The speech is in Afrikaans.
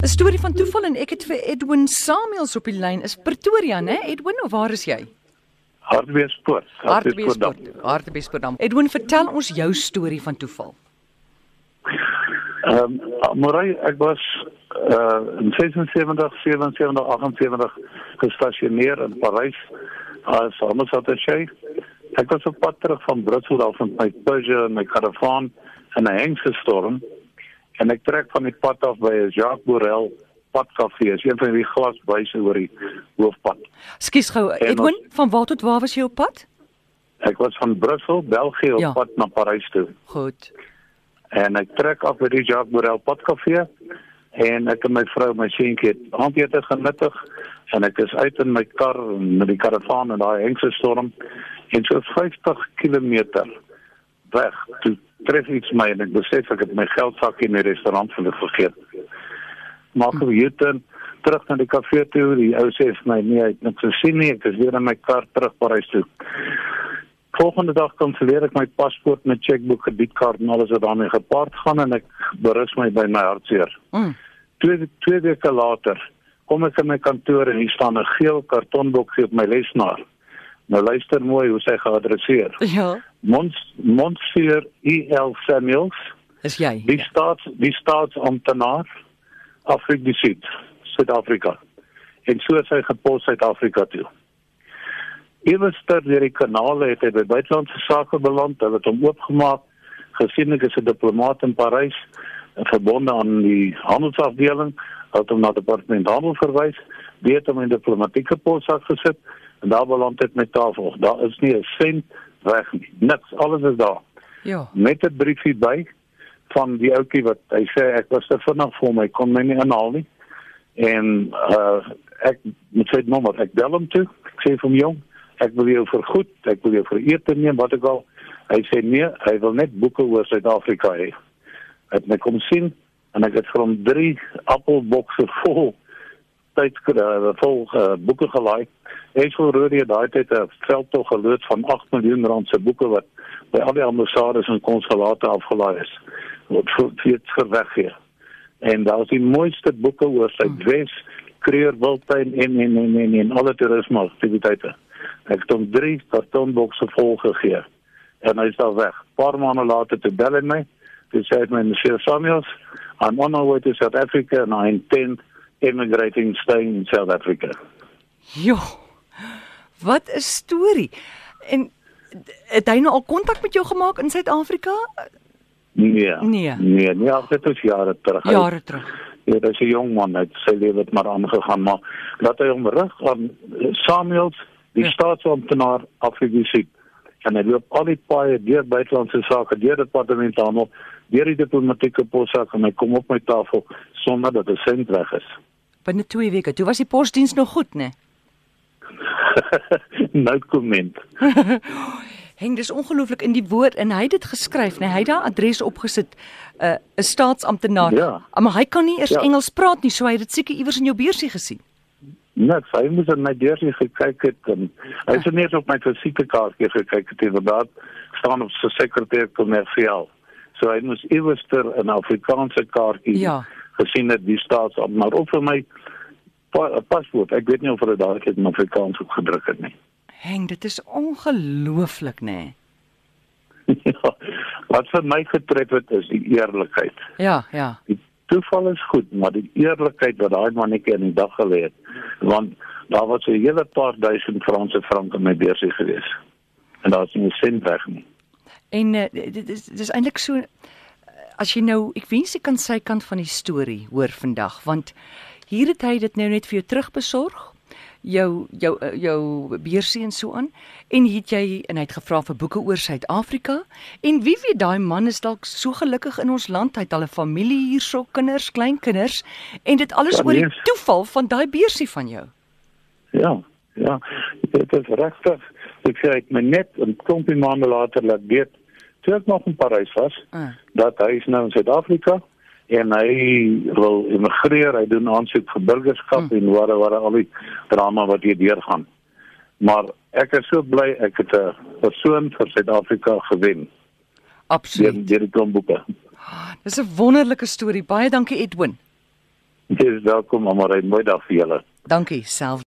'n Storie van toeval en ek het vir Edwin Samuels op die lyn. Is Pretoria, né? Edwin, of waar is jy? Hartbeespoort. Hartbeespoort. Hartbeespoort. Edwin, vertel ons jou storie van toeval. Ehm um, Morai, ek was uh in 76, 77, 78 gestasioneer in Parys as ambassadarsy. Ek was op pad terug van Brussel af met my Peugeot en my karavaan en 'n heng gestorm en ek trek van die pad af by 'n Jacques Borel padkafee, is een van die glasbuise oor die hoofpad. Skus gou, Edwin, ons, van waar tot waar was jy op pad? Ek was van Brussel, België op ja. pad na Parys toe. Goed. En ek trek af by die Jacques Borel padkafee en ek en my vrou, my seentjie, aandete genuttig en ek is uit in my kar met die karavaan en daai hengse storm en so 50 km weg toe tref iets my en ek besef ek het my geldsak in die restaurant vergeet. Maak hmm. weer dan terug na die kafee toe. Die ou sê vir my nee, ek het niks gesien nie. Ek is weer in my kar terug Parys toe. Volgende dag kom verleer ek my paspoort met chequeboek, kredietkaart en alles wat daarmee gepaard gaan en ek berus my by my hartseer. Mm. Twee twee weke later kom ek in my kantoor en hier staan 'n geel kartonboksie op my lesenaar. Nou luister mooi hoe sy geadresseer. Ja. Mons Monsieur E.L. Samuels. Is jy? Die staats die staatsamptenaar Afrika die Suid, Suid-Afrika. En so het hy gepos Suid-Afrika toe. Ewerster deur die kanale het hy by buitelandse sake beland, hulle het hom oopgemaak, gesien ek is 'n diplomaat in Parys, verbonde aan die handelsafdeling, het hom na departement handel verwys, weet hom in diplomatieke pos gesit en daar beland dit met tafel. Daar is nie 'n sent weg nie. Niks, alles is daar. Ja. Met 'n briefie by van die ouetjie wat hy sê ek was te vinnig vir my kon my nie inhaal nie. En uh ek moet sê nommer, ek bel hom toe. Ek sê vir hom jong, ek wil jou vergoed, ek wil jou vir ete neem wat ek al. Hy sê nee, hy wil net boeke oor Suid-Afrika hê. Het my kom sien en ek het vir hom 3 appelbokse vol tydskrifte vol uh, boeke gelaai. Esel Rodie daai tyd 'n veldtog geloods van 8 miljoen rand se boeke wat by al die ambassades en konsulate afgelaai is wat vir vir weggee. En daar is die mooiste boeke oor sy hmm. Wes, Kreur Wildtuin en en en en, en alle toerisme aktiwiteite. Ek het hom 3 kartonbokse vol gegee en hy is al weg. Paar maande later te bel en my, hy sê my Monsieur Samuels, I'm on my way to South Africa and I intend immigrating staying in South Africa. Jo. Wat 'n storie. En het hy nou al kontak met jou gemaak in Suid-Afrika? Nee. Nee. Nee, nie al dit is jare terug. Jare terug. Ja, dit is 'n jong man, hy sy lewe het maar aangegaan, maar laat hy hom rig aan Samuels, die ja. staatsamptenaar Afrika en hy loop al die paaie deur buitelandse sake, deur departement handel, deur die diplomatieke possak en hy kom op my tafel sonder dat 'n sent weg is. Binne 2 weke. Toe was die posdiens nog goed, né? Nou komment. Heng dis ongelooflik in die woord en hy het dit geskryf, nee, hy het daar adres opgesit, uh, 'n uh, staatsamptenaar. Ja. Maar hy kan nie eers ja. Engels praat nie, so hy het dit seker iewers in jou beursie gesien. Nee, hy moes in my beursie gekyk het en hy het net op my fisieke kaartjie gekyk het inderdaad staan op sy sekretêr kommersiaal. So hy moes iewers ter 'n Afrikaanse kaartjie ja. Gesien het die staatsamptenaar of vir my pa paspoort. Ek weet nie of hulle daai keer in Afrikaans ook gedruk het nie. Heng, dit is ongelooflik, nê? ja, wat vir my getref het is die eerlikheid. Ja, ja. Die toeval is goed, maar die eerlikheid wat daai mannetjie in die dag gelê het, want daar was 'n hele paar duisend Franse franke in my beursie gewees. En daar is nie 'n sent weg nie. En uh, dit is dit is eintlik so as jy nou, ek wens ek kan sy kant van die storie hoor vandag, want Hier het hy dit nou net vir jou terugbesorg. Jou jou eh, jou beursie en so aan. En het jy en hy het gevra vir boeke oor Suid-Afrika. En wie weet daai man is dalk so gelukkig in ons land. Hy het al 'n familie hierso kinders kleinkinders. En dit alles ja, oor die nee. toeval van daai beursie van jou. Ja ja. Dit is regtig ek sê ek my net 'n klompie maande later laat weet toe ek nog in Parys was uh. dat hy is nou in Suid-Afrika en hy wil immigreer, hy doen aansoek vir burgerskap hmm. en waar waar al die drama wat hier deurgaan. Maar ek is so bly ek het 'n persoon vir Suid-Afrika gewen. Absoluut. Deur die klomboeke. Dis 'n wonderlike storie. Baie dankie Edwin. Dis welkom, 'n mooi dag vir julle. Dankie self.